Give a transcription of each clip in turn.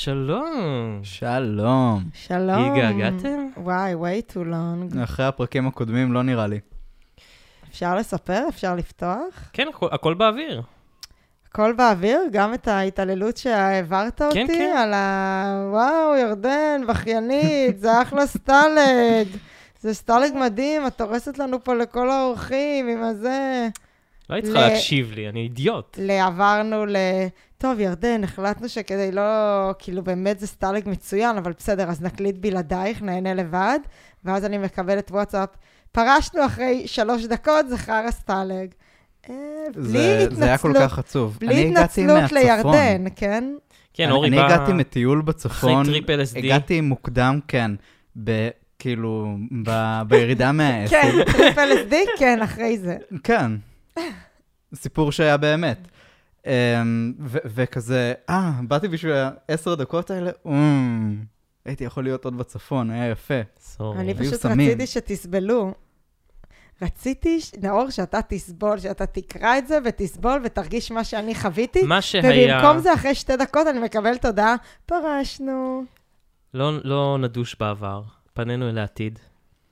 שלום. שלום. שלום. התגעגעתם? וואי, way too long. אחרי הפרקים הקודמים לא נראה לי. אפשר לספר? אפשר לפתוח? כן, הכל, הכל באוויר. הכל באוויר? גם את ההתעללות שהעברת אותי? כן, כן. על ה... וואו, ירדן, בכיינית, זה אחלה סטלג. זה סטלג מדהים, את הורסת לנו פה לכל האורחים עם הזה. לא היית צריכה ל- להקשיב לי, אני אידיוט. ל- עברנו ל... טוב, ירדן, החלטנו שכדי לא... כאילו, באמת זה סטלג מצוין, אבל בסדר, אז נקליט בלעדייך, נהנה לבד, ואז אני מקבלת וואטסאפ. פרשנו אחרי שלוש דקות, זה חרא סטלג. אה, בלי זה, זה היה כל התנצלות, כך עצוב. בלי אני התנצלות. לירדן, כן? כן, אני, אורי אני בא הגעתי מטיול בצפון. אחרי טריפ LSD. הגעתי מוקדם, כן. ב... כאילו, ב... בירידה מהאסיד. כן, טריפ LSD, כן, אחרי זה. כן. סיפור שהיה באמת. אמ, ו- וכזה, אה, באתי בשביל העשר דקות האלה, אמ, הייתי יכול להיות עוד בצפון, היה יפה. אני פשוט. רציתי שתסבלו. רציתי, ש- נאור, שאתה תסבול, שאתה תקרא את זה ותסבול ותרגיש מה שאני חוויתי. מה שהיה... ובמקום זה, אחרי שתי דקות אני מקבלת הודעה, פרשנו. לא, לא נדוש בעבר, פנינו אל העתיד.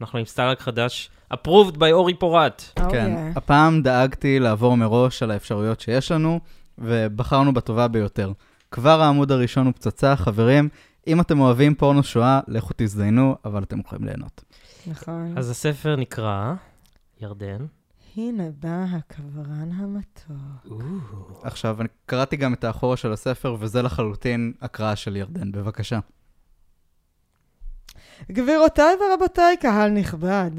אנחנו עם סטלג חדש, approved by אורי פורט. כן, אוקיי. הפעם דאגתי לעבור מראש על האפשרויות שיש לנו, ובחרנו בטובה ביותר. כבר העמוד הראשון הוא פצצה, חברים, אם אתם אוהבים פורנו שואה, לכו תזדיינו, אבל אתם יכולים ליהנות. נכון. אז הספר נקרא, ירדן. הנה בא הקברן המתוק. עכשיו, אני קראתי גם את האחורה של הספר, וזה לחלוטין הקראה של ירדן, בבקשה. גבירותיי ורבותיי, קהל נכבד,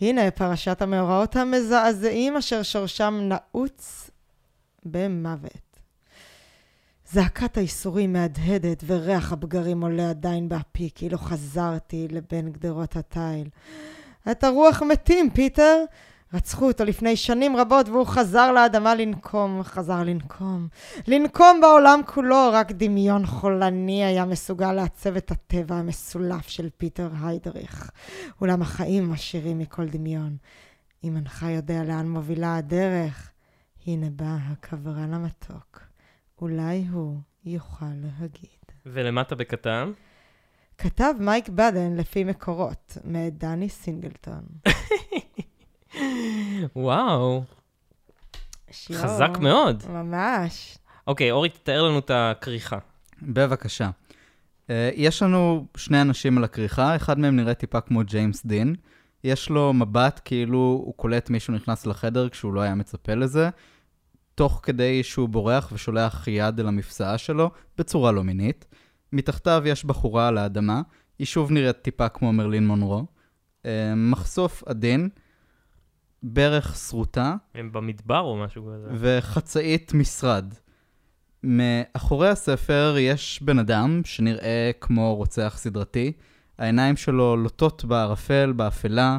הנה פרשת המאורעות המזעזעים אשר שורשם נעוץ במוות. זעקת הייסורים מהדהדת וריח הפגרים עולה עדיין באפי כאילו חזרתי לבין גדרות התיל. את הרוח מתים, פיטר! רצחו אותו לפני שנים רבות והוא חזר לאדמה לנקום, חזר לנקום. לנקום בעולם כולו, רק דמיון חולני היה מסוגל לעצב את הטבע המסולף של פיטר היידריך. אולם החיים עשירים מכל דמיון. אם אינך יודע לאן מובילה הדרך, הנה בא הקברן המתוק. אולי הוא יוכל להגיד. ולמטה בקטן, כתב מייק בדן לפי מקורות, מאת דני סינגלטון. וואו, שיו. חזק מאוד. ממש. אוקיי, אורי, תתאר לנו את הכריכה. בבקשה. Uh, יש לנו שני אנשים על הכריכה, אחד מהם נראה טיפה כמו ג'יימס דין. יש לו מבט כאילו הוא קולט מישהו נכנס לחדר כשהוא לא היה מצפה לזה, תוך כדי שהוא בורח ושולח יד אל המפסעה שלו, בצורה לא מינית. מתחתיו יש בחורה על האדמה, היא שוב נראית טיפה כמו מרלין מונרו. Uh, מחשוף עדין, ברך שרוטה, הם במדבר או משהו כזה. וחצאית משרד. מאחורי הספר יש בן אדם שנראה כמו רוצח סדרתי. העיניים שלו לוטות בערפל, באפלה,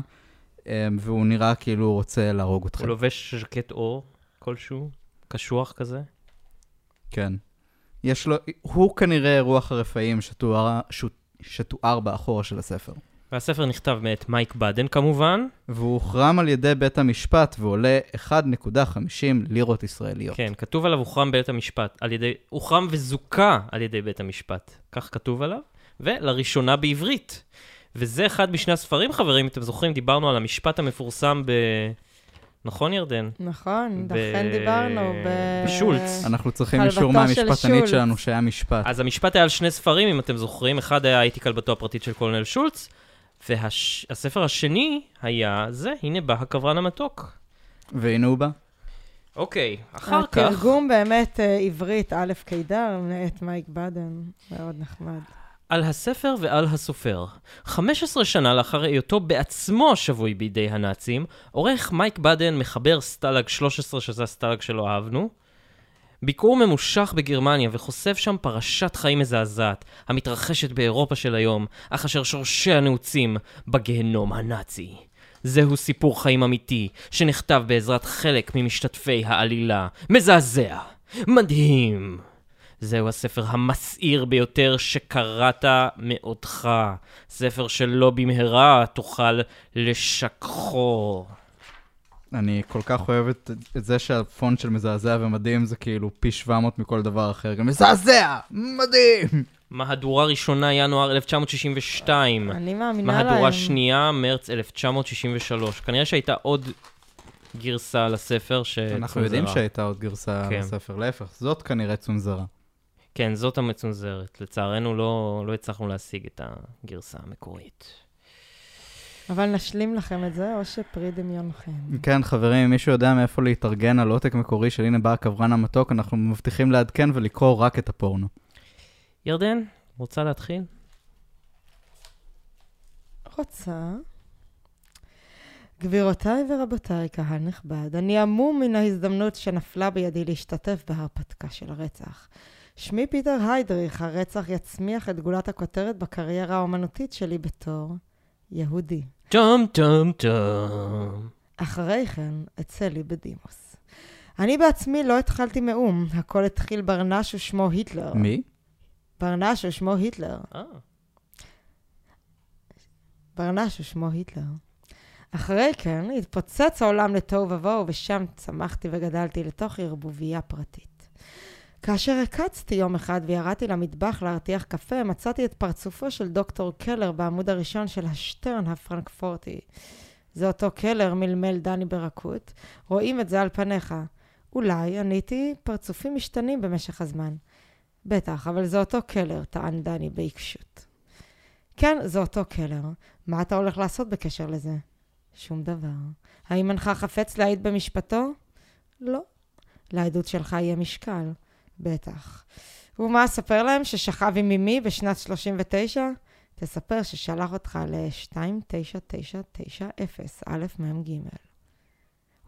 אה, והוא נראה כאילו הוא רוצה להרוג אתכם. הוא לובש ז'קט אור כלשהו, קשוח כזה. כן. יש לו, הוא כנראה רוח הרפאים שתואר, שתואר באחורה של הספר. והספר נכתב מאת מייק בדן כמובן. והוא הוחרם על ידי בית המשפט ועולה 1.50 לירות ישראליות. כן, כתוב עליו הוחרם בית המשפט, על ידי, הוחרם וזוכה על ידי בית המשפט. כך כתוב עליו, ולראשונה בעברית. וזה אחד משני הספרים, חברים, אתם זוכרים, דיברנו על המשפט המפורסם ב... נכון, ירדן? נכון, ב- לכן דיברנו. ב- בשולץ. אנחנו צריכים אישור של מהמשפטנית שולץ. שלנו שהיה משפט. אז המשפט היה על שני ספרים, אם אתם זוכרים. אחד היה הייתי כלבתו הפרטית של קולונל שולץ, והספר השני היה זה, הנה בא הקברן המתוק. והנה הוא בא. אוקיי, אחר כך... התרגום באמת אה, עברית, א' קידר, מאת מייק בדן, מאוד נחמד. על הספר ועל הסופר. 15 שנה לאחר היותו בעצמו שבוי בידי הנאצים, עורך מייק בדן מחבר סטלג 13, שזה הסטלג שלא אהבנו. ביקור ממושך בגרמניה וחושף שם פרשת חיים מזעזעת, המתרחשת באירופה של היום, אך אשר שורשיה נעוצים בגיהנום הנאצי. זהו סיפור חיים אמיתי, שנכתב בעזרת חלק ממשתתפי העלילה. מזעזע! מדהים! זהו הספר המסעיר ביותר שקראת מאודך. ספר שלא במהרה תוכל לשכחו. אני כל כך אוהב את, את זה שהפונט של מזעזע ומדהים זה כאילו פי 700 מכל דבר אחר. גם מזעזע! מדהים! מהדורה ראשונה, ינואר 1962. אני מאמינה להם. מהדורה שנייה, מרץ 1963. כנראה שהייתה עוד גרסה לספר שצונזרה. אנחנו יודעים שהייתה עוד גרסה כן. לספר, להפך, זאת כנראה צונזרה. כן, זאת המצונזרת. לצערנו לא, לא הצלחנו להשיג את הגרסה המקורית. אבל נשלים לכם את זה, או שפרי דמיונכם. כן, חברים, אם מישהו יודע מאיפה להתארגן על עותק מקורי של הנה בא הקברן המתוק, אנחנו מבטיחים לעדכן ולקרוא רק את הפורנו. ירדן, רוצה להתחיל? רוצה. גבירותיי ורבותיי, קהל נכבד, אני המום מן ההזדמנות שנפלה בידי להשתתף בהרפתקה של הרצח. שמי פיטר היידריך, הרצח יצמיח את גולת הכותרת בקריירה האומנותית שלי בתור יהודי. טום טום טום. אחרי כן, אצא לי בדימוס. אני בעצמי לא התחלתי מאום, הכל התחיל ברנש ושמו היטלר. מי? ברנש ושמו היטלר. אה, ברנש ושמו היטלר. אחרי כן התפוצץ העולם לתוהו ובוהו, ושם צמחתי וגדלתי לתוך ערבוביה פרטית. כאשר הקצתי יום אחד וירדתי למטבח להרתיח קפה, מצאתי את פרצופו של דוקטור קלר בעמוד הראשון של השטרן הפרנקפורטי. זה אותו קלר, מלמל דני ברכות. רואים את זה על פניך. אולי, עניתי, פרצופים משתנים במשך הזמן. בטח, אבל זה אותו קלר, טען דני בעיקשות. כן, זה אותו קלר. מה אתה הולך לעשות בקשר לזה? שום דבר. האם אינך חפץ להעיד במשפטו? לא. לעדות שלך יהיה משקל. בטח. ומה, אספר להם ששכב עם אמי בשנת 39? תספר ששלח אותך ל-29990 א' מ"ג.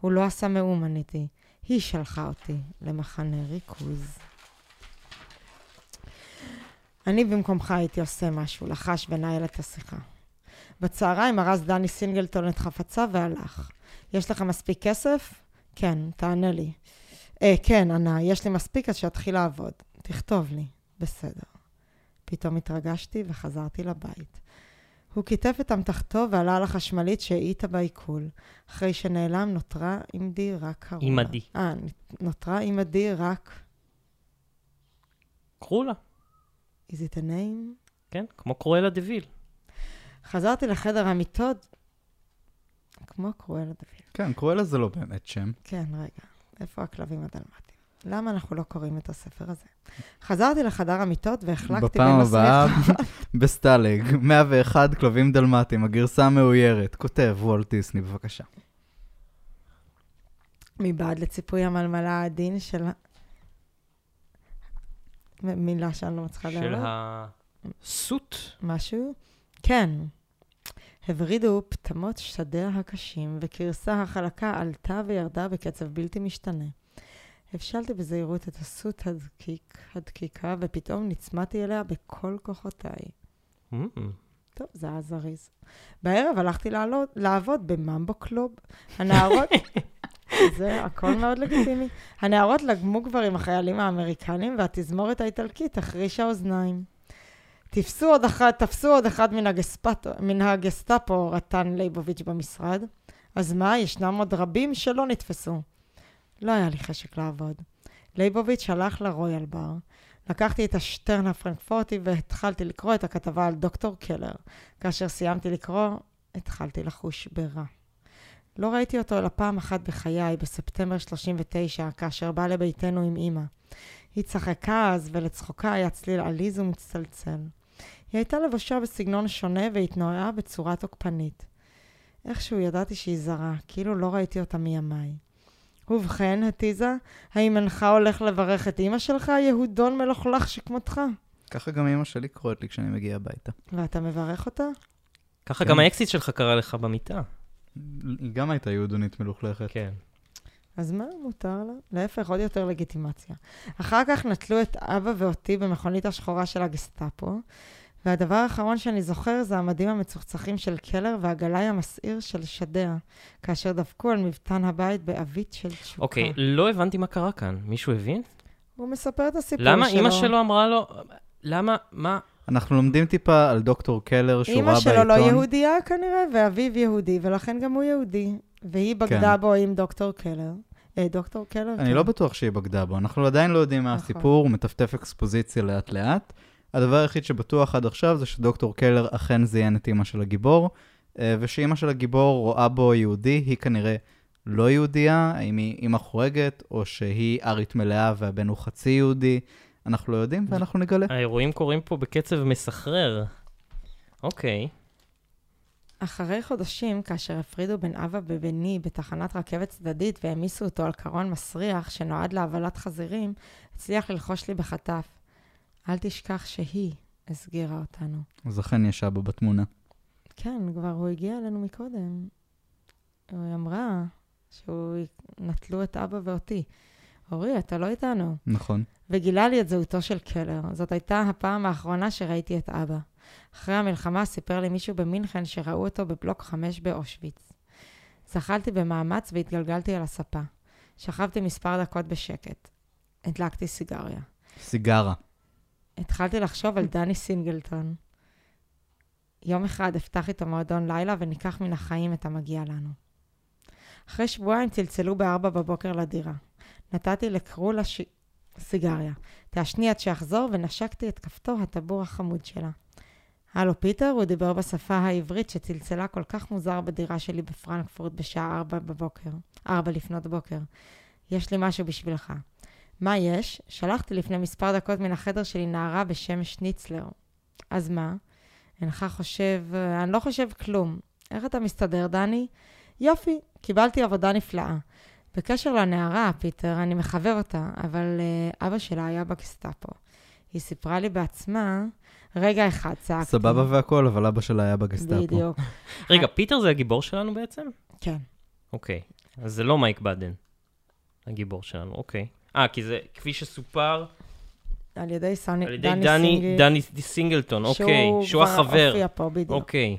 הוא לא עשה מאום, עניתי. היא שלחה אותי למחנה ריכוז. אני במקומך הייתי עושה משהו, לחש ונהל את השיחה. בצהריים ארז דני סינגלטון את חפציו והלך. יש לך מספיק כסף? כן, תענה לי. אה, כן, ענה, יש לי מספיק אז שאתחיל לעבוד. תכתוב לי. בסדר. פתאום התרגשתי וחזרתי לבית. הוא כיתף את אמתחתו ועלה על החשמלית שהאיטה בעיכול. אחרי שנעלם נותרה עמדי רק הרולה. עמדי. אה, נותרה עמדי רק... קחו לה. is it a name? כן, כמו קרואלה דוויל. חזרתי לחדר המיטות, כמו קרואלה דוד. כן, קרואלה זה לא באמת שם. כן, רגע, איפה הכלבים הדלמטיים? למה אנחנו לא קוראים את הספר הזה? חזרתי לחדר המיטות והחלקתי בפעם במסמיך... הבאה, בסטלג, 101 כלבים דלמטים, הגרסה המאוירת. כותב וולט דיסני, בבקשה. מבעד לציפוי המלמלה העדין של... מילה שאני לא מצליחה של להעלות. הסוט. משהו? כן. הברידו פטמות שדיה הקשים, וכרסה החלקה עלתה וירדה בקצב בלתי משתנה. הבשלתי בזהירות את הסוט הדקיק, הדקיקה, ופתאום נצמדתי אליה בכל כוחותיי. Mm. טוב, זה היה זריז. בערב הלכתי לעלות, לעבוד בממבו קלוב. הנערות... זה הכל מאוד לגיטימי. הנערות לגמו כבר עם החיילים האמריקנים, והתזמורת האיטלקית החרישה אוזניים. תפסו עוד אחד, תפסו עוד אחד מן, הגספטו, מן הגסטאפו, רטן ליבוביץ' במשרד. אז מה, ישנם עוד רבים שלא נתפסו. לא היה לי חשק לעבוד. ליבוביץ' הלך לרויאל בר. לקחתי את השטרן הפרנקפורטי והתחלתי לקרוא את הכתבה על דוקטור קלר. כאשר סיימתי לקרוא, התחלתי לחוש ברע. לא ראיתי אותו אלא פעם אחת בחיי, בספטמבר 39, כאשר בא לביתנו עם אמא. היא צחקה אז, ולצחוקה היה צליל עליז ומצטלצל. היא הייתה לבושה בסגנון שונה והתנועה בצורה תוקפנית. איכשהו ידעתי שהיא זרה, כאילו לא ראיתי אותה מימיי. ובכן, התיזה, האם אינך הולך לברך את אמא שלך, יהודון מלוכלך שכמותך? ככה גם אמא שלי קוראת לי כשאני מגיע הביתה. ואתה מברך אותה? ככה כן. גם האקסיט שלך קרא לך במיטה. היא גם הייתה יהודונית מלוכלכת. כן. אז מה, מותר לה? להפך, עוד יותר לגיטימציה. אחר כך נטלו את אבא ואותי במכונית השחורה של הגסטאפו, והדבר האחרון שאני זוכר זה המדים המצוחצחים של קלר והגלאי המסעיר של שדיה, כאשר דפקו על מבטן הבית בעווית של תשוקה. אוקיי, לא הבנתי מה קרה כאן. מישהו הבין? הוא מספר את הסיפור למה שלו. אימא שלו אמרה לו... למה? מה? אנחנו לומדים טיפה על דוקטור קלר, שהוא ראה אימא בעיתון. שלו לא יהודייה כנראה, ואביו יהודי, ולכן גם הוא יהודי. והיא בגדה כן. בו עם דוקטור קלר. אה, דוקטור קלר? אני כן. לא בטוח שהיא בגדה בו, אנחנו עדיין לא יודעים מה נכון. הסיפור, הוא מטפטף אקספוזיציה לאט-לאט, הדבר היחיד שבטוח עד עכשיו זה שדוקטור קלר אכן זיין את אימא של הגיבור, אה, ושאימא של הגיבור רואה בו יהודי, היא כנראה לא יהודייה, האם היא אימא חורגת, או שהיא ארית מלאה והבן הוא חצי יהודי, אנחנו לא יודעים ואנחנו נגלה. האירועים קורים פה בקצב מסחרר. אוקיי. אחרי חודשים, כאשר הפרידו בין אבא ובני בתחנת רכבת צדדית והעמיסו אותו על קרון מסריח שנועד להבלת חזירים, הצליח ללחוש לי בחטף. אל תשכח שהיא הסגירה אותנו. אז אכן יש אבא בתמונה. כן, כבר הוא הגיע אלינו מקודם. היא אמרה שהוא נטלו את אבא ואותי. אורי, אתה לא איתנו. נכון. וגילה לי את זהותו של קלר. זאת הייתה הפעם האחרונה שראיתי את אבא. אחרי המלחמה סיפר לי מישהו במינכן שראו אותו בבלוק 5 באושוויץ. זחלתי במאמץ והתגלגלתי על הספה. שכבתי מספר דקות בשקט. הדלקתי סיגריה. סיגרה. התחלתי לחשוב על דני סינגלטון. יום אחד אפתח איתו מועדון לילה וניקח מן החיים את המגיע לנו. אחרי שבועיים צלצלו בארבע בבוקר לדירה. נתתי לקרולה ש... סיגריה. תעשני עד שאחזור ונשקתי את כפתור הטבור החמוד שלה. הלו פיטר, הוא דיבר בשפה העברית שצלצלה כל כך מוזר בדירה שלי בפרנקפורט בשעה ארבע בבוקר, ארבע לפנות בוקר. יש לי משהו בשבילך. מה יש? שלחתי לפני מספר דקות מן החדר שלי נערה בשם שניצלר. אז מה? אינך חושב... אני לא חושב כלום. איך אתה מסתדר, דני? יופי, קיבלתי עבודה נפלאה. בקשר לנערה, פיטר, אני מחבב אותה, אבל אה, אבא שלה היה בגסטאפו. היא סיפרה לי בעצמה, רגע אחד, צעקתי. סבבה והכל, אבל אבא שלה היה בגסטאפו. בדיוק. רגע, פיטר זה הגיבור שלנו בעצם? כן. אוקיי. אז זה לא מייק בדן, הגיבור שלנו, אוקיי. אה, כי זה, כפי שסופר, על ידי סני, על ידי דני, דני, סינגל, דני סינגלטון, אוקיי. שהוא כבר החבר. הופיע פה, בדיוק. אוקיי.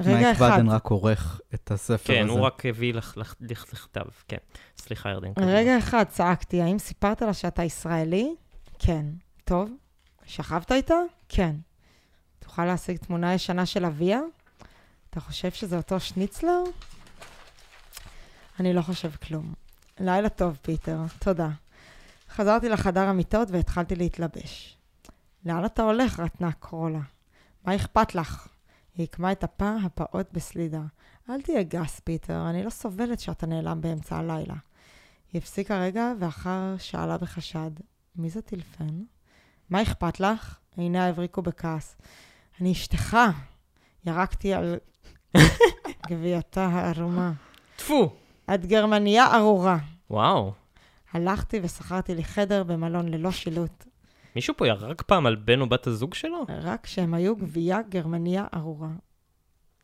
רגע מייק אחד, בדן רק עורך את הספר כן, הזה. הוא רק הביא לכתב, כן. סליחה, ירדן. קדימה. רגע אחד צעקתי, האם סיפרת לה שאתה ישראלי? כן. טוב. שכבת איתה? כן. תוכל להשיג תמונה ישנה של אביה? אתה חושב שזה אותו שניצלר? אני לא חושב כלום. לילה טוב, פיטר. תודה. חזרתי לחדר המיטות והתחלתי להתלבש. לאן אתה הולך? רטנה קרולה. מה אכפת לך? היא עקמה את הפה הפעוט בסלידה. אל תהיה גס, פיטר, אני לא סובלת שאתה נעלם באמצע הלילה. היא הפסיקה רגע, ואחר שאלה בחשד, מי זה טילפן? מה אכפת לך? עיניה הבריקו בכעס. אני אשתך. ירקתי על גווייתה הערומה. טפו! את גרמניה ארורה. וואו. הלכתי ושכרתי לי חדר במלון ללא שילוט, מישהו פה ירק פעם על בן או בת הזוג שלו? רק שהם היו גבייה גרמניה ארורה.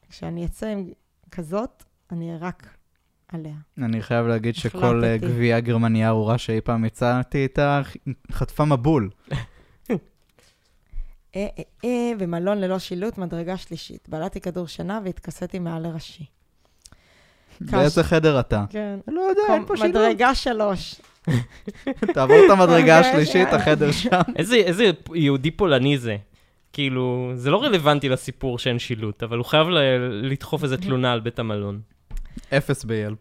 כשאני אצא עם כזאת, אני ארק עליה. אני חייב להגיד שכל. אה, גבייה גרמניה ארורה שאי פעם יצאתי איתה, חטפה מבול. אה, אה, במלון ללא שילוט, מדרגה שלישית. בלעתי כדור שינה והתכסיתי מעל לראשי. באיזה חדר אתה? כן. לא יודע, אין פה שילוב. מדרגה שלוש. תעבור את המדרגה אוקיי, השלישית. החדר שם. איזה, יהודי פולני זה. כאילו, זה לא רלוונטי לסיפור שאין שילוט, אבל הוא חייב לדחוף איזה תלונה על בית המלון. אפס ביילפ.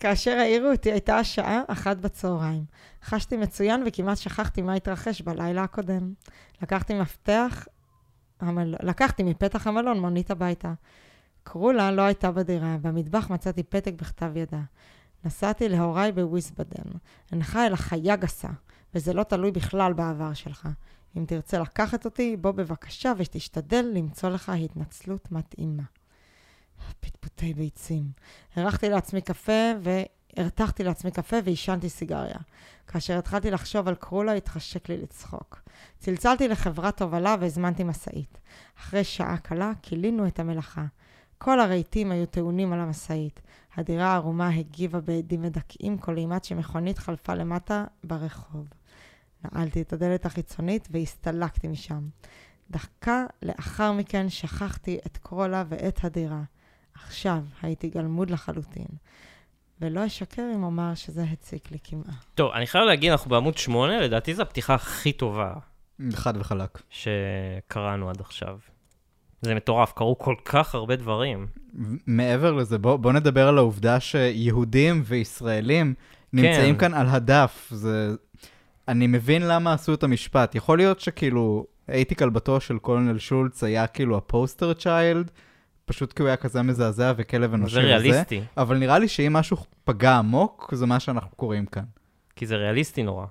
כאשר העירו אותי, הייתה השעה אחת בצהריים. חשתי מצוין וכמעט שכחתי מה התרחש בלילה הקודם. לקחתי מפתח, המל... לקחתי מפתח המלון מונית הביתה. קרולה לא הייתה בדירה, במטבח מצאתי פתק בכתב ידה. נסעתי להוריי בוויסבדן. אינך אלא חיה גסה, וזה לא תלוי בכלל בעבר שלך. אם תרצה לקחת אותי, בוא בבקשה ותשתדל למצוא לך התנצלות מתאימה. פטפוטי ביצים. הרחתי לעצמי קפה ו... הרתחתי לעצמי קפה ועישנתי סיגריה. כאשר התחלתי לחשוב על קרולה, התחשק לי לצחוק. צלצלתי לחברת הובלה והזמנתי משאית. אחרי שעה קלה כילינו את המלאכה. כל הרהיטים היו טעונים על המשאית. הדירה הערומה הגיבה בעדים מדכאים כל אימת שמכונית חלפה למטה ברחוב. נעלתי את הדלת החיצונית והסתלקתי משם. דקה לאחר מכן שכחתי את קרולה ואת הדירה. עכשיו הייתי גלמוד לחלוטין. ולא אשקר אם אומר שזה הציק לי כמעט. טוב, אני חייב להגיד, אנחנו בעמוד 8, לדעתי זו הפתיחה הכי טובה חד וחלק. שקראנו עד עכשיו. זה מטורף, קרו כל כך הרבה דברים. מעבר לזה, בוא, בוא נדבר על העובדה שיהודים וישראלים נמצאים כן. כאן על הדף. זה, אני מבין למה עשו את המשפט. יכול להיות שכאילו, הייתי כלבתו של קולונל שולץ היה כאילו הפוסטר צ'יילד, פשוט כי הוא היה כזה מזעזע וכלב אנושי זה וזה. ריאליסטי, אבל נראה לי שאם משהו פגע עמוק, זה מה שאנחנו קוראים כאן. כי זה ריאליסטי נורא.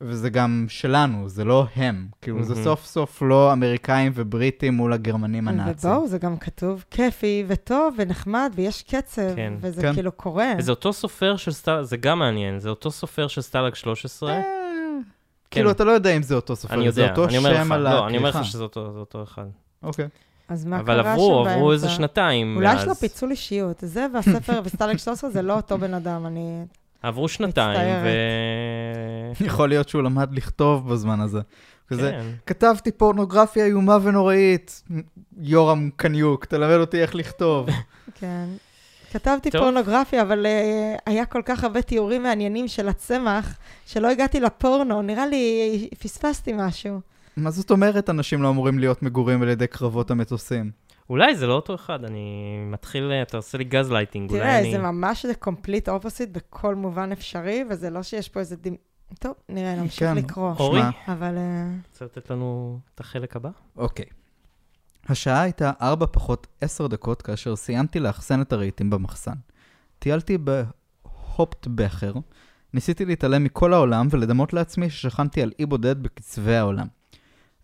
וזה גם שלנו, זה לא הם. כאילו, זה מהמם. סוף סוף לא אמריקאים ובריטים מול הגרמנים הנאצים. ובואו, זה גם כתוב כיפי וטוב ונחמד ויש קצב, כן. וזה כן. כאילו קורה. וזה אותו סופר של סטלג, זה גם מעניין, זה אותו סופר של סטלג 13. אה, כן. כאילו, אתה לא יודע אם זה אותו סופר, אני זה יודע, אותו אני אומר לך, שם על לא, אני אומר הכריכה. לך שזה אותו זה אותו אחד. אוקיי. אז מה אבל קרה עברו, שם עברו איזה באמצע? שנתיים אולי יש לו מאז. פיצול אישיות. זה והספר וסטלג 13 זה לא אותו בן אדם, אני... עברו שנתיים, ו... יכול להיות שהוא למד לכתוב בזמן הזה. כזה, כן. כתבתי פורנוגרפיה איומה ונוראית. יורם קניוק, תלמד אותי איך לכתוב. כן. כתבתי טוב. פורנוגרפיה, אבל אה, היה כל כך הרבה תיאורים מעניינים של הצמח, שלא הגעתי לפורנו. נראה לי פספסתי משהו. מה זאת אומרת אנשים לא אמורים להיות מגורים על ידי קרבות המטוסים? אולי זה לא אותו אחד, אני מתחיל, אתה עושה לי גז לייטינג, אולי תראה, אני... זה ממש זה complete opposite בכל מובן אפשרי, וזה לא שיש פה איזה דימ... טוב, נראה, נמשיך כן. לקרוא. אורי. אבל... אה, רוצה לתת לנו את החלק הבא? אוקיי. השעה הייתה 4 פחות 10 דקות כאשר סיימתי לאחסן את הרהיטים במחסן. טיילתי בהופטבכר, ניסיתי להתעלם מכל העולם ולדמות לעצמי ששכנתי על אי בודד בקצווי העולם.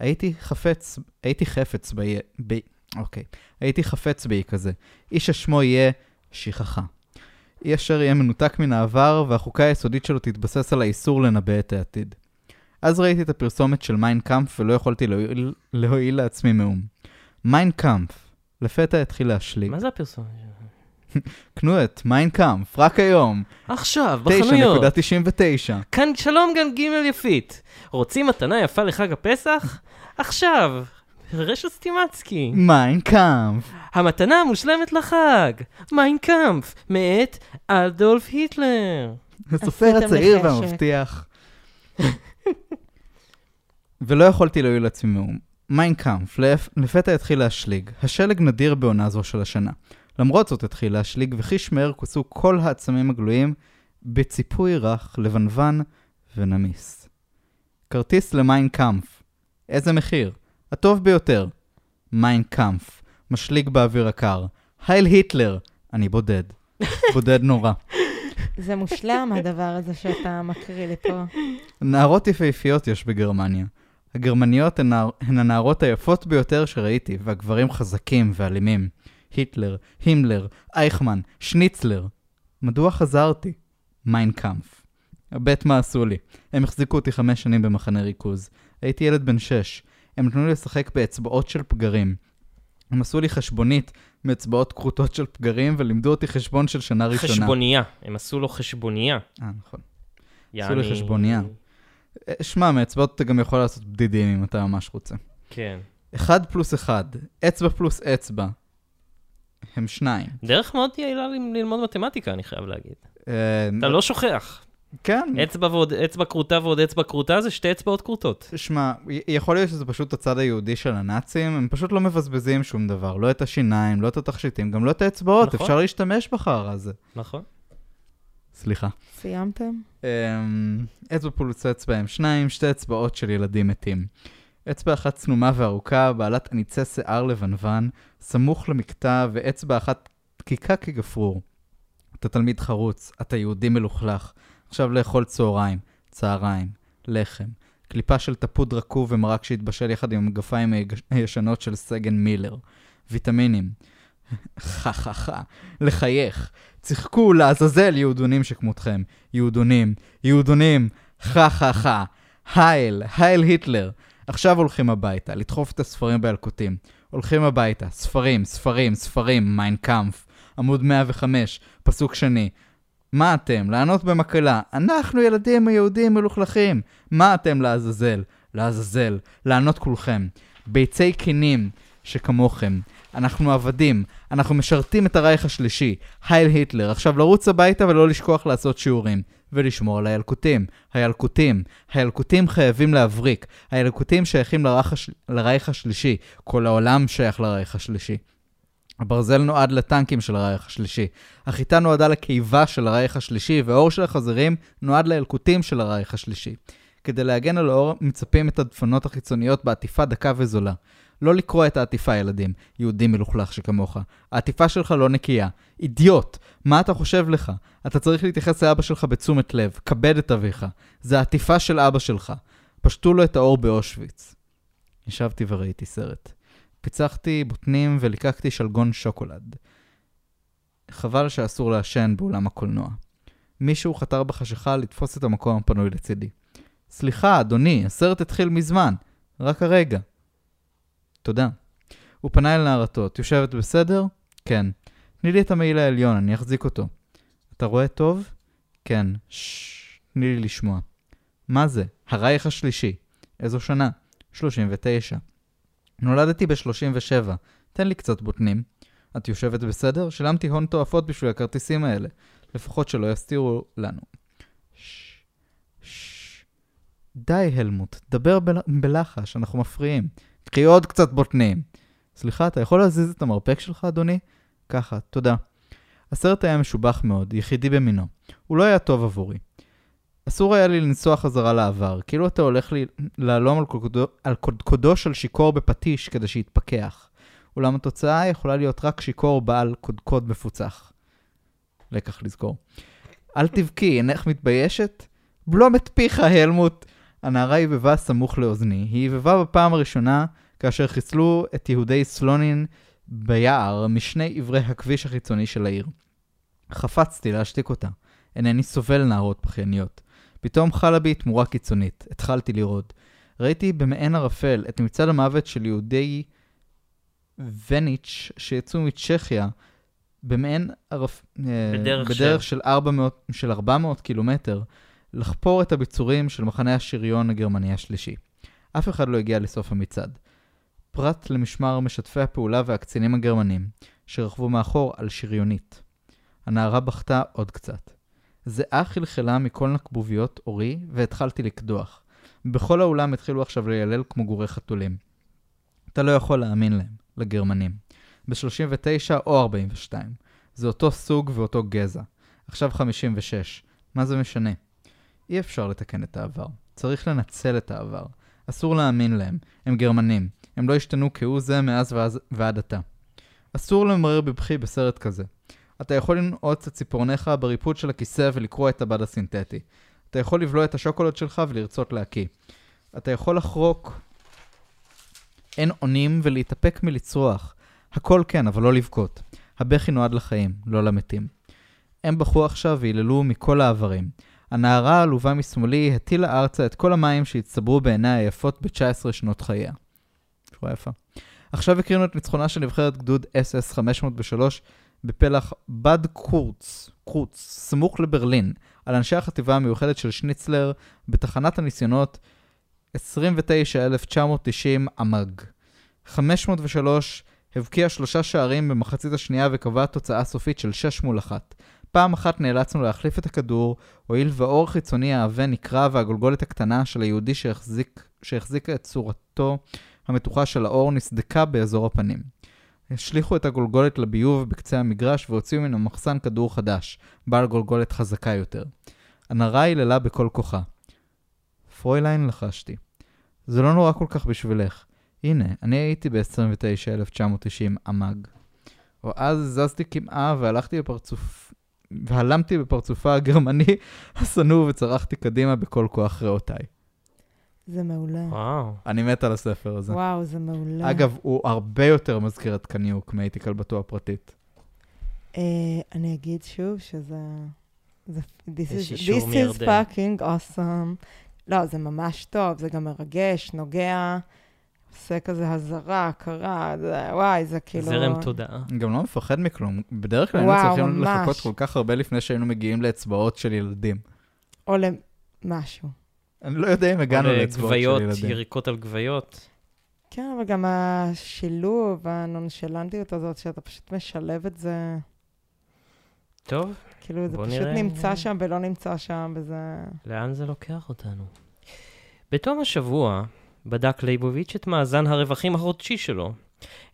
הייתי חפץ, הייתי חפץ באי, ב... אוקיי. הייתי חפץ באי כזה. איש ששמו יהיה שכחה. אי אשר יהיה מנותק מן העבר, והחוקה היסודית שלו תתבסס על האיסור לנבא את העתיד. אז ראיתי את הפרסומת של מיינקאמפ ולא יכולתי להועיל, להועיל לעצמי מאום. מיינקאמפ, לפתע התחיל להשליג. מה זה הפרסום? קנו את מיינקאמפ, רק היום, עכשיו, בחנויות. 9.99. כאן שלום גם ג' יפית. רוצים מתנה יפה לחג הפסח? עכשיו, רשת סטימצקי. מיינקאמפ. המתנה המושלמת לחג. מיינקאמפ, מאת אדולף היטלר. הסופר הצעיר. והמבטיח. ולא יכולתי להועיל לעצמי מאום. מיינקאמפ, לפ- לפתע התחיל להשליג. השלג נדיר בעונה זו של השנה. למרות זאת התחיל להשליג, וחיש מהר כוסו כל העצמים הגלויים בציפוי רך, לבנבן ונמס. כרטיס למיינקאמפ. איזה מחיר? הטוב ביותר. מיינקאמפ. משליג באוויר הקר. הייל היטלר. אני בודד. בודד נורא. זה מושלם, הדבר הזה שאתה מקריא לי פה. נערות יפהפיות יש בגרמניה. הגרמניות הן, הן הנערות היפות ביותר שראיתי, והגברים חזקים ואלימים. היטלר, הימלר, אייכמן, שניצלר. מדוע חזרתי? מיינקאמפ. הבט מה עשו לי. הם החזיקו אותי חמש שנים במחנה ריכוז. הייתי ילד בן שש. הם נתנו לי לשחק באצבעות של פגרים. הם עשו לי חשבונייה מאצבעות כרותות של פגרים ולימדו אותי חשבון של שנה ראשונה. חשבונייה, הם עשו לו חשבונייה. אה, נכון. יעני- לי חשבונייה. אה, שמע, מאצבעות אתה גם יכול לעשות בדידים אם אתה ממש רוצה. כן. אחד פלוס אחד, אצבע פלוס אצבע, הם שניים. דרך מאוד יעילה ללמוד מתמטיקה, אני חייב להגיד. אה, אתה לא שוכח. כן, אצבע ועוד אצבע כרותה ועוד אצבע כרותה זה שתי אצבעות כרותות. שמע, יכול להיות שזה פשוט הצד היהודי של הנאצים, הם פשוט לא מבזבזים שום דבר, לא את השיניים, לא את התכשיטים, גם לא את האצבעות, נכון. אפשר להשתמש בחרא הזה. נכון? סליחה. סיימתם? אמ, אצבע פלוס אצבע הם שניים, שתי אצבעות של ילדים מתים. אצבע אחת צנומה וארוכה, בעלת עניצי שיער לבנוון, סמוך למקטע, ואצבע אחת דקיקה כגפרור. אתה תלמיד חרוץ, אתה יהודי מלוכלך. עכשיו לאכול צהריים, צהריים, לחם, קליפה של טפוד רקוב ומרק שהתבשל יחד עם המגפיים הישנות של סגן מילר. ויטמינים. חה חה חה, לחייך. צחקו לעזאזל יהודונים שכמותכם. יהודונים, יהודונים, חה חה חה. הייל, הייל היטלר. עכשיו הולכים הביתה, לדחוף את הספרים בילקוטים. הולכים הביתה, ספרים, ספרים, ספרים, מיינקאמפ. עמוד 105, פסוק שני. מה אתם? לענות במקהלה. אנחנו ילדים יהודים מלוכלכים. מה אתם לעזאזל? לעזאזל. לענות כולכם. ביצי קינים שכמוכם. אנחנו עבדים. אנחנו משרתים את הרייך השלישי. הייל היטלר. עכשיו לרוץ הביתה ולא לשכוח לעשות שיעורים. ולשמור על הילקוטים. הילקוטים. הילקוטים חייבים להבריק. הילקוטים שייכים לרייך, הש... לרייך השלישי. כל העולם שייך לרייך השלישי. הברזל נועד לטנקים של הרייך השלישי. החיטה נועדה לקיבה של הרייך השלישי, והאור של החזירים נועד לילקוטים של הרייך השלישי. כדי להגן על האור, מצפים את הדפנות החיצוניות בעטיפה דקה וזולה. לא לקרוע את העטיפה, ילדים, יהודי מלוכלך שכמוך. העטיפה שלך לא נקייה. אידיוט! מה אתה חושב לך? אתה צריך להתייחס לאבא שלך בתשומת לב. כבד את אביך. זה העטיפה של אבא שלך. פשטו לו את האור באושוויץ. ישבתי וראיתי סרט. פיצחתי בוטנים וליקקתי שלגון שוקולד. חבל שאסור לעשן באולם הקולנוע. מישהו חתר בחשיכה לתפוס את המקום הפנוי לצידי. סליחה, אדוני, הסרט התחיל מזמן. רק הרגע. תודה. הוא פנה אל נערתו. את יושבת בסדר? כן. תני לי את המעיל העליון, אני אחזיק אותו. אתה רואה טוב? כן. ששש, תני לי לשמוע. מה זה? הרייך השלישי. איזו שנה? 39. נולדתי ב-37. תן לי קצת בוטנים. את יושבת בסדר? שילמתי הון תועפות בשביל הכרטיסים האלה. לפחות שלא יסתירו לנו. ששש. די, הלמוט, דבר בל... בלחש, אנחנו מפריעים. קחי עוד קצת בוטנים. סליחה, אתה יכול להזיז את המרפק שלך, אדוני? ככה, תודה. הסרט היה משובח מאוד, יחידי במינו. הוא לא היה טוב עבורי. אסור היה לי לנסוע חזרה לעבר, כאילו אתה הולך לי להלום על, קודקודו, על קודקודו של שיכור בפטיש כדי שיתפכח. אולם התוצאה יכולה להיות רק שיכור בעל קודקוד מפוצח. לקח לזכור. אל תבכי, אינך מתביישת? בלום את פיך, הלמוט! הנערה היבבה סמוך לאוזני. היא היבבה בפעם הראשונה כאשר חיסלו את יהודי סלונין ביער משני עברי הכביש החיצוני של העיר. חפצתי להשתיק אותה. אינני סובל נערות בכייניות. פתאום חלה בי תמורה קיצונית. התחלתי לראות. ראיתי במעין ערפל את מצעד המוות של יהודי וניץ' שיצאו מצ'כיה במעין ערפ... בדרך בדרך של- של 400, של 400 קילומטר לחפור את הביצורים של מחנה השריון הגרמני השלישי. אף אחד לא הגיע לסוף המצעד. פרט למשמר משתפי הפעולה והקצינים הגרמנים, שרכבו מאחור על שריונית. הנערה בכתה עוד קצת. זיעה חלחלה מכל נקבוביות עורי, והתחלתי לקדוח. בכל האולם התחילו עכשיו לילל כמו גורי חתולים. אתה לא יכול להאמין להם, לגרמנים. ב-39 או 42. זה אותו סוג ואותו גזע. עכשיו 56. מה זה משנה? אי אפשר לתקן את העבר. צריך לנצל את העבר. אסור להאמין להם. הם גרמנים. הם לא השתנו כהוא זה מאז ואז, ועד עתה. אסור למרר בבכי בסרט כזה. אתה יכול לנעוץ את ציפורניך בריפוד של הכיסא ולקרוע את הבד הסינתטי. אתה יכול לבלוע את השוקולד שלך ולרצות להקיא. אתה יכול לחרוק אין אונים ולהתאפק מלצרוח. הכל כן, אבל לא לבכות. הבכי נועד לחיים, לא למתים. הם בכו עכשיו והיללו מכל העברים. הנערה העלובה משמאלי הטילה ארצה את כל המים שהצטברו בעיניה היפות ב-19 שנות חייה. שורה יפה. עכשיו הקרינו את ניצחונה של נבחרת גדוד SS 503 בפלח בד קורץ, קורץ, סמוך לברלין, על אנשי החטיבה המיוחדת של שניצלר בתחנת הניסיונות 29,990 עמ"ג. 503 הבקיע שלושה שערים במחצית השנייה וקבע תוצאה סופית של 6 מול 1. פעם אחת נאלצנו להחליף את הכדור, הואיל והאור החיצוני העבה נקרע והגולגולת הקטנה של היהודי שהחזיק, שהחזיקה את צורתו המתוחה של האור נסדקה באזור הפנים. השליכו את הגולגולת לביוב בקצה המגרש והוציאו מן המחסן כדור חדש, בעל גולגולת חזקה יותר. הנערה היללה בכל כוחה. Fräulein לחשתי. זה לא נורא כל כך בשבילך. הנה, אני הייתי ב-29,990 עמ"ג. או אז זזתי קמעה והלכתי בפרצוף... והלמתי בפרצופה הגרמני השנוא וצרחתי קדימה בכל כוח ריאותיי. זה מעולה. וואו. אני מת על הספר הזה. וואו, זה מעולה. אגב, הוא הרבה יותר מזכיר את קניוק מהייתי כלבתו הפרטית. אה, אני אגיד שוב שזה... זה- This is, this is fucking awesome. לא, זה ממש טוב, זה גם מרגש, נוגע, עושה כזה הזרה, הכרה, זה- וואי, זה כאילו... זרם תודעה. גם לא מפחד מכלום. בדרך כלל היינו צריכים ממש. לחכות כל כך הרבה לפני שהיינו מגיעים לאצבעות של ילדים. או למשהו. אני לא יודע אם הגענו לאצבעות של לגוויות, ילדים. יריקות על גוויות. כן, אבל גם השילוב, הנונשלנטיות הזאת, שאתה פשוט משלב את זה, טוב, כאילו, זה פשוט נראה. נמצא שם ולא נמצא שם, וזה... לאן זה לוקח אותנו? בתום השבוע בדק ליבוביץ' את מאזן הרווחים החודשי שלו.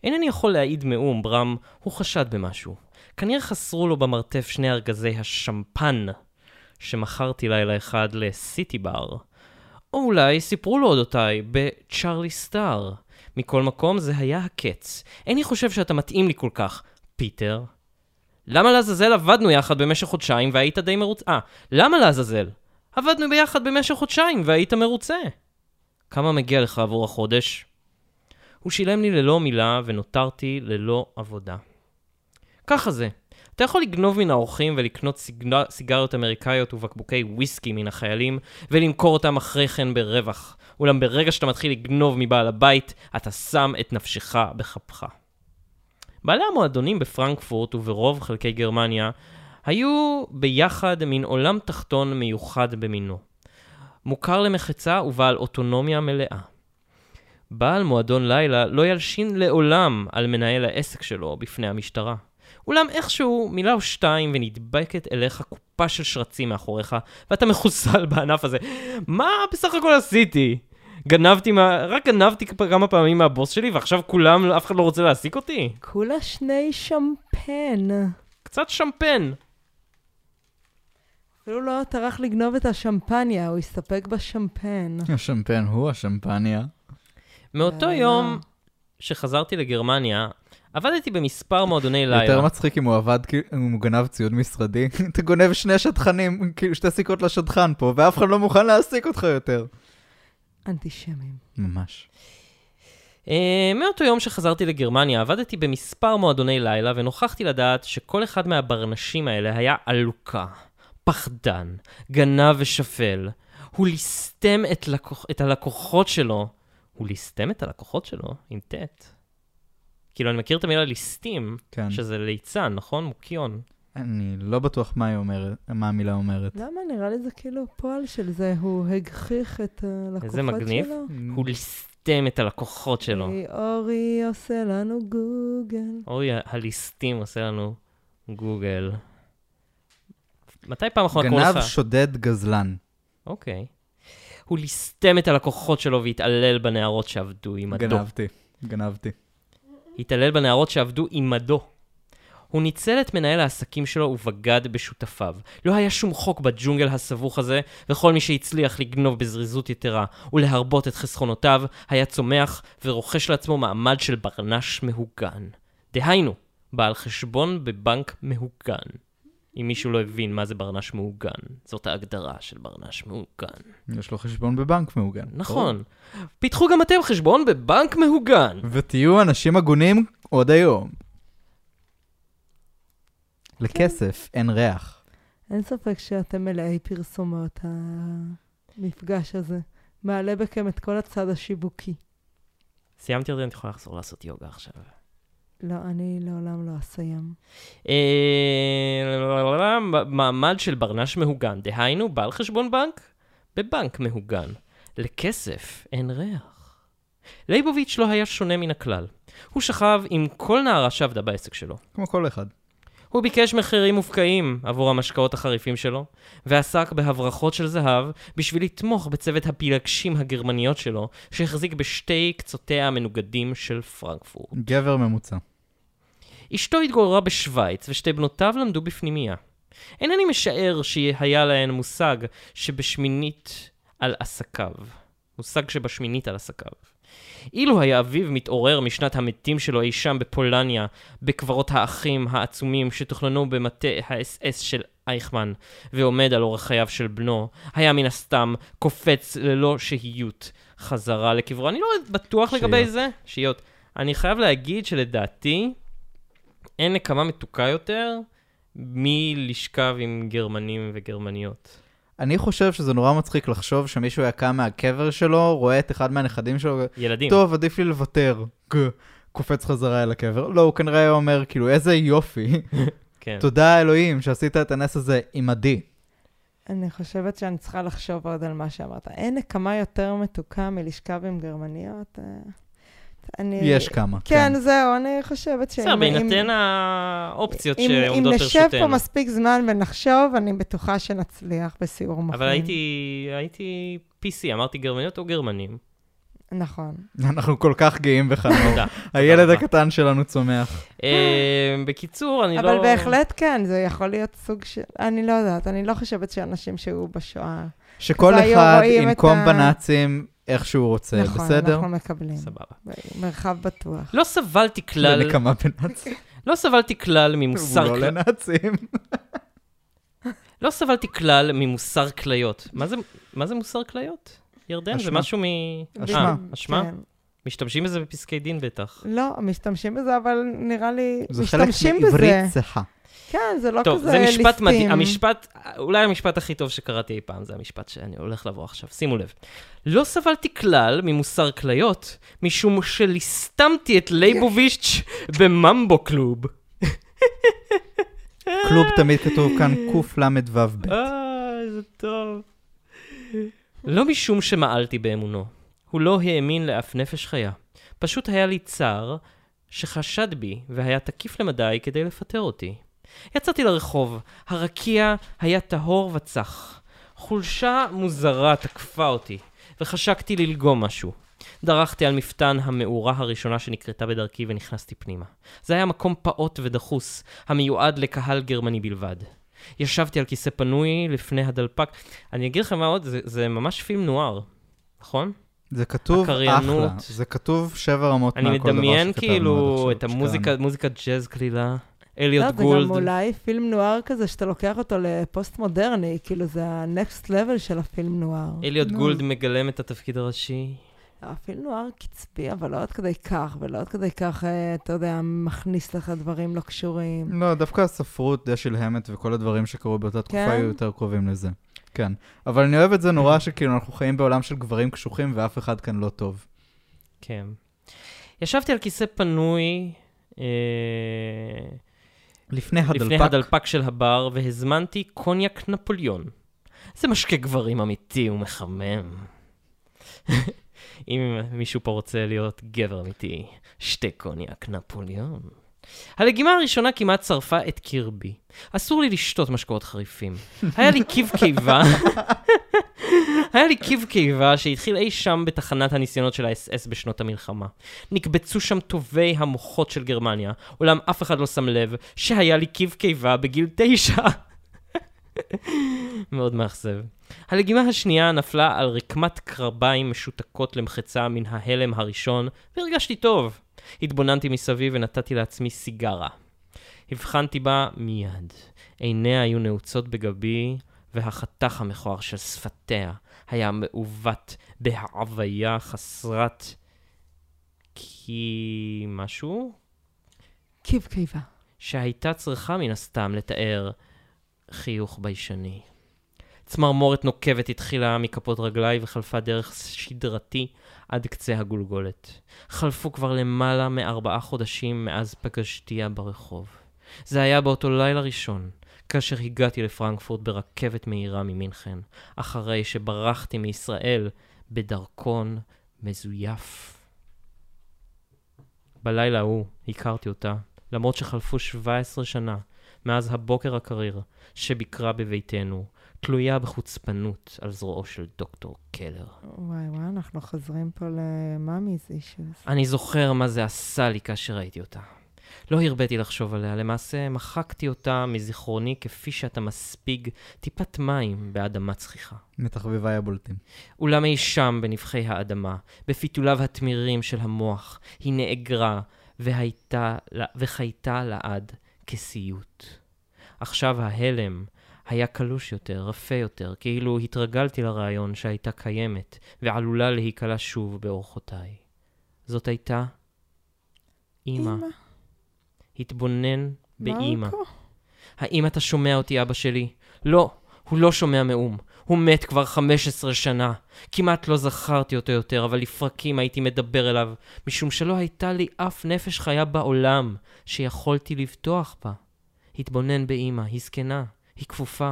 אינני יכול להעיד מאום, ברם, הוא חשד במשהו. כנראה חסרו לו במרתף שני ארגזי השמפן שמכרתי לילה אחד לסיטי בר. או אולי סיפרו לו אודותיי בצ'ארלי סטאר. מכל מקום, זה היה הקץ. איני חושב שאתה מתאים לי כל כך, פיטר. למה לעזאזל עבדנו יחד במשך חודשיים והיית די מרוצה? אה, למה לעזאזל? עבדנו ביחד במשך חודשיים והיית מרוצה. כמה מגיע לך עבור החודש? הוא שילם לי ללא מילה ונותרתי ללא עבודה. ככה זה. אתה יכול לגנוב מן האורחים ולקנות סיגר... סיגריות אמריקאיות ובקבוקי וויסקי מן החיילים ולמכור אותם אחרי כן ברווח. אולם ברגע שאתה מתחיל לגנוב מבעל הבית, אתה שם את נפשך בכפך. בעלי המועדונים בפרנקפורט וברוב חלקי גרמניה היו ביחד מין עולם תחתון מיוחד במינו. מוכר למחצה ובעל אוטונומיה מלאה. בעל מועדון לילה לא ילשין לעולם על מנהל העסק שלו בפני המשטרה. אולם איכשהו מילה או שתיים ונדבקת אליך קופה של שרצים מאחוריך, ואתה מחוסל בענף הזה. מה בסך הכל עשיתי? גנבתי מה... רק גנבתי כמה פעמים מהבוס שלי, ועכשיו כולם, אף אחד לא רוצה להעסיק אותי? כולה שני שמפן. קצת שמפן. אפילו לא טרח לגנוב את השמפניה, הוא הסתפק בשמפן. השמפן הוא השמפניה. מאותו אה, יום שחזרתי לגרמניה, עבדתי במספר מועדוני לילה. יותר מצחיק אם הוא עבד, אם הוא גנב ציוד משרדי. אתה גונב שני שטחנים, כאילו שתי סיכות לשטחן פה, ואף אחד לא מוכן להעסיק אותך יותר. אנטישמים. ממש. Uh, מאותו יום שחזרתי לגרמניה, עבדתי במספר מועדוני לילה, ונוכחתי לדעת שכל אחד מהברנשים האלה היה עלוקה, פחדן, גנב ושפל. הוא ליסטם את, לקוח, את הלקוחות שלו. הוא ליסטם את הלקוחות שלו עם ט'. כאילו, אני מכיר את המילה ליסטים, כן. שזה ליצן, נכון? מוקיון. אני לא בטוח מה היא אומרת, מה המילה אומרת. למה? נראה לי זה כאילו פועל של זה, הוא הגחיך את הלקוחות שלו. איזה מגניב. הוא ליסטם את הלקוחות שלו. אורי, אורי עושה לנו גוגל. אוי, הליסטים עושה לנו גוגל. מתי פעם אחרונה קראו גנב, לך? שודד, גזלן. אוקיי. הוא ליסטם את הלקוחות שלו והתעלל בנערות שעבדו עימדו. גנבתי, גנבתי. התעלל בנערות שעבדו עימדו. הוא ניצל את מנהל העסקים שלו ובגד בשותפיו. לא היה שום חוק בג'ונגל הסבוך הזה, וכל מי שהצליח לגנוב בזריזות יתרה ולהרבות את חסכונותיו, היה צומח ורוכש לעצמו מעמד של ברנש מהוגן. דהיינו, בעל חשבון בבנק מהוגן. אם מישהו לא הבין מה זה ברנש מהוגן, זאת ההגדרה של ברנש מהוגן. יש לו חשבון בבנק מעוגן. נכון. פיתחו גם אתם חשבון בבנק מהוגן. ותהיו אנשים הגונים עוד היום. לכסף אין ריח. אין ספק שאתם מלאי פרסומות, המפגש הזה. מעלה בכם את כל הצד השיווקי. סיימתי את זה, אני יכולה לחזור לעשות יוגה עכשיו. לא, אני לעולם לא אסיים. אה, מעמד של ברנש מהוגן, דהיינו, בעל חשבון בנק בבנק מהוגן. לכסף אין ריח. ליבוביץ' לא היה שונה מן הכלל. הוא שכב עם כל נערה שעבדה בעסק שלו. כמו כל אחד. הוא ביקש מחירים מופקעים עבור המשקאות החריפים שלו, ועסק בהברחות של זהב בשביל לתמוך בצוות הפילגשים הגרמניות שלו, שהחזיק בשתי קצותיה המנוגדים של פרנקפורט. גבר ממוצע. אשתו התגוררה בשוויץ, ושתי בנותיו למדו בפנימייה. אינני משער שהיה להן מושג שבשמינית על עסקיו. מושג שבשמינית על עסקיו. אילו היה אביו מתעורר משנת המתים שלו אי שם בפולניה, בקברות האחים העצומים שתוכננו במטה האס-אס של אייכמן, ועומד על אורח חייו של בנו, היה מן הסתם קופץ ללא שהיות חזרה לקברו. אני לא בטוח לגבי שהיות. זה. שהיות. אני חייב להגיד שלדעתי, אין נקמה מתוקה יותר מלשכב עם גרמנים וגרמניות. אני חושב שזה נורא מצחיק לחשוב שמישהו היה קם מהקבר שלו, רואה את אחד מהנכדים שלו, ילדים. טוב, עדיף לי לוותר. קופץ חזרה אל הקבר. לא, הוא כנראה היה אומר, כאילו, איזה יופי. כן. תודה אלוהים שעשית את הנס הזה עימדי. אני חושבת שאני צריכה לחשוב עוד על מה שאמרת. אין נקמה יותר מתוקה מלשכב עם גרמניות? אני... יש כמה. כן, זהו, אני חושבת ש... בסדר, בהינתן האופציות אם, שעומדות אם נשב פה לרשותנו. מספיק זמן ונחשוב, אני בטוחה שנצליח בסיור מוחים. אבל הייתי, הייתי PC, אמרתי גרמניות או גרמנים? נכון. אנחנו כל כך גאים בך. תודה. הילד. הקטן שלנו צומח. אה, בקיצור, אני לא... אבל בהחלט כן, זה יכול להיות סוג של... אני לא יודעת, אני לא חושבת שאנשים שהיו בשואה... שכל אחד ינקום בנאצים איך שהוא רוצה, נכון, בסדר? אנחנו מקבלים. סבבה. מרחב בטוח. לא סבלתי כלל, לנקמה בנאצים. לא סבלתי כלל הוא ממוסר לא כליות. לנאצים. לא סבלתי כלל ממוסר כליות. מה זה, מה זה מוסר כליות? ירדן, זה. משהו מ... אשמה. אה, אשמה? כן. משתמשים בזה בפסקי דין בטח. לא, משתמשים בזה, אבל נראה לי... זה חלק משתמשים מעברית בזה. צחה. כן, זה לא טוב, כזה זה ליסטים. משפט מדהים. המשפט, אולי המשפט הכי טוב שקראתי אי פעם, זה המשפט שאני הולך לבוא עכשיו. שימו לב. לא סבלתי כלל ממוסר כליות, משום שליסטמתי את לייבוביץ' בממבו קלוב. כלוב תמיד כתוב כאן קל"ו. אה, איזה טוב. לא משום שמעלתי באמונו. הוא לא האמין לאף נפש חיה. פשוט היה לי צער שחשד בי והיה תקיף למדי כדי לפטר אותי. יצאתי לרחוב, הרקיע היה טהור וצח. חולשה מוזרה תקפה אותי, וחשקתי ללגום משהו. דרכתי על מפתן המאורה הראשונה שנקרתה בדרכי ונכנסתי פנימה. זה היה מקום פעוט ודחוס, המיועד לקהל גרמני בלבד. ישבתי על כיסא פנוי לפני הדלפק. אני אגיד לכם מה עוד, זה, זה ממש פילם נואר, נכון? זה כתוב הקריינות. אחלה. זה כתוב שבע רמות אני מעל כל דבר מדמיין שכתבנו עד כאילו את המוזיקה, מוזיקת ג'אז קלילה, אליוט לא, זה גולד. גם אולי פילם נואר כזה, שאתה לוקח אותו לפוסט-מודרני, כאילו זה ה-next level של הפילם נואר. אליוט נו. גולד מגלם את התפקיד הראשי. הפילם נואר קצבי, אבל לא עד כדי כך, ולא עד כדי כך, אה, אתה יודע, מכניס לך דברים לא קשורים. לא, דווקא הספרות די שלהמת וכל הדברים שקרו באותה תקופה כן? היו יותר קרובים לזה. כן. אבל אני אוהב את זה נורא שכאילו אנחנו חיים בעולם של גברים קשוחים ואף אחד כאן לא טוב. כן. ישבתי על כיסא פנוי אה, לפני הדלפק. לפני הדלפק של הבר והזמנתי קוניאק נפוליאון. זה משקה גברים אמיתי ומחמם. אם מישהו פה רוצה להיות גבר אמיתי, שתה קוניאק נפוליאון. הלגימה הראשונה כמעט שרפה את קרבי. אסור לי לשתות משקאות חריפים. היה לי קיב קיבה, היה לי קיב קיבה שהתחיל אי שם בתחנת הניסיונות של האס-אס בשנות המלחמה. נקבצו שם טובי המוחות של גרמניה, אולם אף אחד לא שם לב שהיה לי קיב קיבה בגיל תשע. מאוד מאכזב. הלגימה השנייה נפלה על רקמת קרביים משותקות למחצה מן ההלם הראשון, והרגשתי טוב. התבוננתי מסביב ונתתי לעצמי סיגרה. הבחנתי בה מיד. עיניה היו נעוצות בגבי, והחתך המכוער של שפתיה היה מעוות בהעוויה חסרת... כי... משהו? קיב קיבה. שהייתה צריכה מן הסתם לתאר חיוך ביישני. צמרמורת נוקבת התחילה מכפות רגליי וחלפה דרך שדרתי עד קצה הגולגולת. חלפו כבר למעלה מארבעה חודשים מאז פגשתיה ברחוב. זה היה באותו לילה ראשון, כאשר הגעתי לפרנקפורט ברכבת מהירה ממינכן, אחרי שברחתי מישראל בדרכון מזויף. בלילה ההוא הכרתי אותה, למרות שחלפו 17 שנה מאז הבוקר הקריר שביקרה בביתנו, תלויה בחוצפנות על זרועו של דוקטור קלר. וואי, וואי, אנחנו חוזרים פה למאמיז אישוז. אני זוכר מה זה עשה לי כאשר ראיתי אותה. לא הרביתי לחשוב עליה, למעשה מחקתי אותה מזיכרוני כפי שאתה מספיג טיפת מים באדמה צחיחה. מתחביביי הבולטים. אולם אי שם בנבחי האדמה, בפיתוליו התמירים של המוח, היא נאגרה והייתה, וחייתה לעד כסיוט. עכשיו ההלם היה קלוש יותר, רפה יותר, כאילו התרגלתי לרעיון שהייתה קיימת ועלולה להיקלע שוב באורחותיי. זאת הייתה אמא. התבונן. מרקו? האם אתה שומע אותי, אבא שלי? לא, הוא לא שומע מאום. הוא מת כבר 15 שנה. כמעט לא זכרתי אותו יותר, אבל לפרקים הייתי מדבר אליו, משום שלא הייתה לי אף נפש חיה בעולם שיכולתי לבטוח בה. התבונן באמא, היא זקנה, היא כפופה.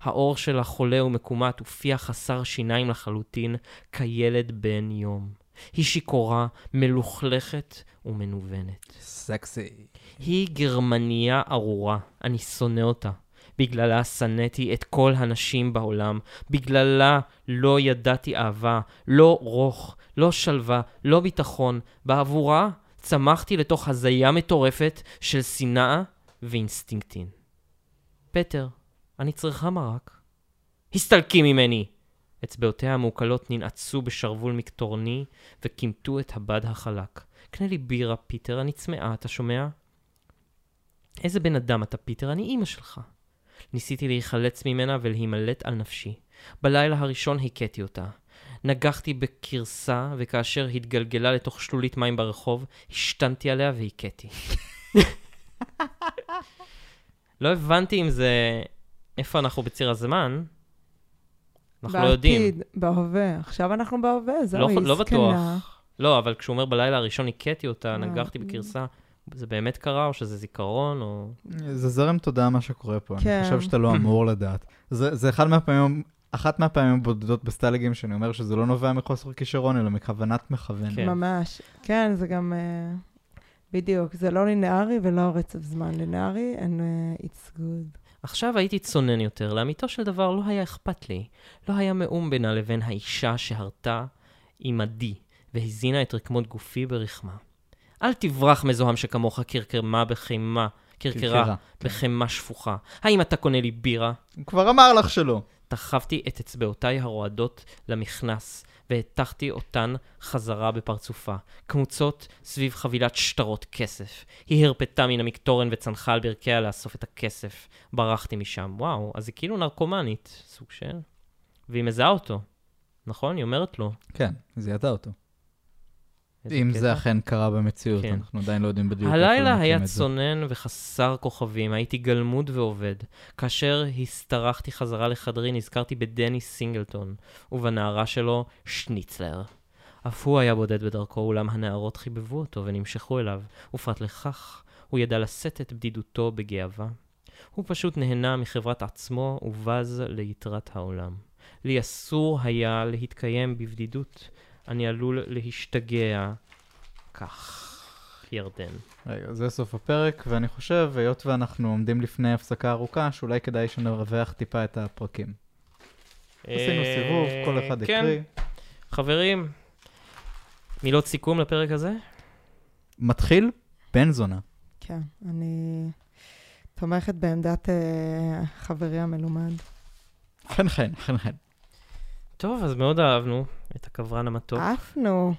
העור שלה חולה ומקומט ופיה חסר שיניים לחלוטין, כילד בן יום. היא שיכורה, מלוכלכת ומנוונת. סקסי. היא גרמניה ארורה, אני שונא אותה. בגללה שנאתי את כל הנשים בעולם. בגללה לא ידעתי אהבה, לא רוך, לא שלווה, לא ביטחון. בעבורה צמחתי לתוך הזיה מטורפת של שנאה ואינסטינקטים. פטר, אני צריכה מרק. הסתלקי ממני! אצבעותיה המעוקלות ננעצו בשרוול מקטורני וקימטו את הבד החלק. קנה לי בירה, פטר, אני צמאה, אתה שומע? איזה בן אדם אתה, פטר? אני אימא שלך. ניסיתי להיחלץ ממנה ולהימלט על נפשי. בלילה הראשון הכיתי אותה. נגחתי בכרסה, וכאשר התגלגלה לתוך שלולית מים ברחוב, השתנתי עליה והכיתי. לא הבנתי אם זה... איפה אנחנו בציר הזמן. אנחנו לא יודעים. בעתיד, בהווה. עכשיו אנחנו בהווה, זהו, לא, היא לא זקנה. בטוח. לא, אבל כשהוא אומר בלילה הראשון הכיתי אותה, אה, נגחתי בכרסה, זה באמת קרה, או שזה זיכרון, או... זה זרם תודעה מה שקורה פה, כן. אני חושב שאתה לא אמור לדעת. זה, זה אחד מהפעמים, אחת מהפעמים הבודדות בסטלגים שאני אומר שזה לא נובע מחוסר כישרון, אלא מכוונת מכוון. כן. ממש. כן, זה גם... אה, בדיוק, זה לא לינארי ולא רצף זמן לינארי, and uh, it's good. עכשיו הייתי צונן יותר, לאמיתו של דבר לא היה אכפת לי. לא היה מאום בינה לבין האישה שהרתה עמדי, והזינה את רקמות גופי ברחמה. אל תברח מזוהם שכמוך קרקרמה בחימה, קרקרה בחימה שפוכה. האם אתה קונה לי בירה? הוא כבר אמר לך שלא. דחפתי את אצבעותיי הרועדות למכנס, והטחתי אותן חזרה בפרצופה, קמוצות סביב חבילת שטרות כסף. היא הרפתה מן המקטורן וצנחה על ברכיה לאסוף את הכסף. ברחתי משם. וואו, אז היא כאילו נרקומנית, סוג של... והיא מזהה אותו, נכון? היא אומרת לו. כן, זיהתה אותו. אם קטע. זה אכן קרה במציאות, כן. אנחנו עדיין לא יודעים בדיוק הלילה הוא היה מקים את זה. צונן וחסר כוכבים, הייתי גלמוד ועובד. כאשר השתרחתי חזרה לחדרי, נזכרתי בדני סינגלטון, ובנערה שלו, שניצלר. אף הוא היה בודד בדרכו, אולם הנערות חיבבו אותו ונמשכו אליו, ופרט לכך, הוא ידע לשאת את בדידותו בגאווה. הוא פשוט נהנה מחברת עצמו ובז ליתרת העולם. לי אסור היה להתקיים בבדידות. אני עלול להשתגע כך. ירדן. רגע, זה סוף הפרק, ואני חושב, היות ואנחנו עומדים לפני הפסקה ארוכה, שאולי כדאי שנרווח טיפה את הפרקים. עשינו סיבוב, כל אחד אה, כן. הקריא. חברים, מילות סיכום לפרק הזה? מתחיל בן זונה. כן, אני תומכת בעמדת אה, חברי המלומד. חן חן, חן חן. טוב, אז מאוד אהבנו את הקברן המתוק, עפנו.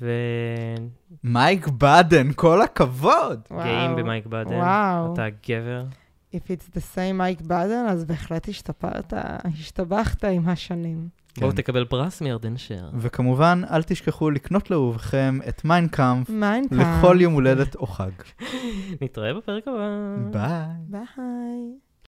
וגאים מייק באדן, כל הכבוד! וואו. במייק באדן. וואו. אתה גבר. If it's the same מייק באדן, אז בהחלט השתפרת, השתבחת עם השנים. בואו כן. תקבל פרס מירדן שר. וכמובן, אל תשכחו לקנות לאהובכם את מיינקאמפ מיינקאמפ. לכל יום הולדת או חג. נתראה בפרק הבא. ביי. ביי.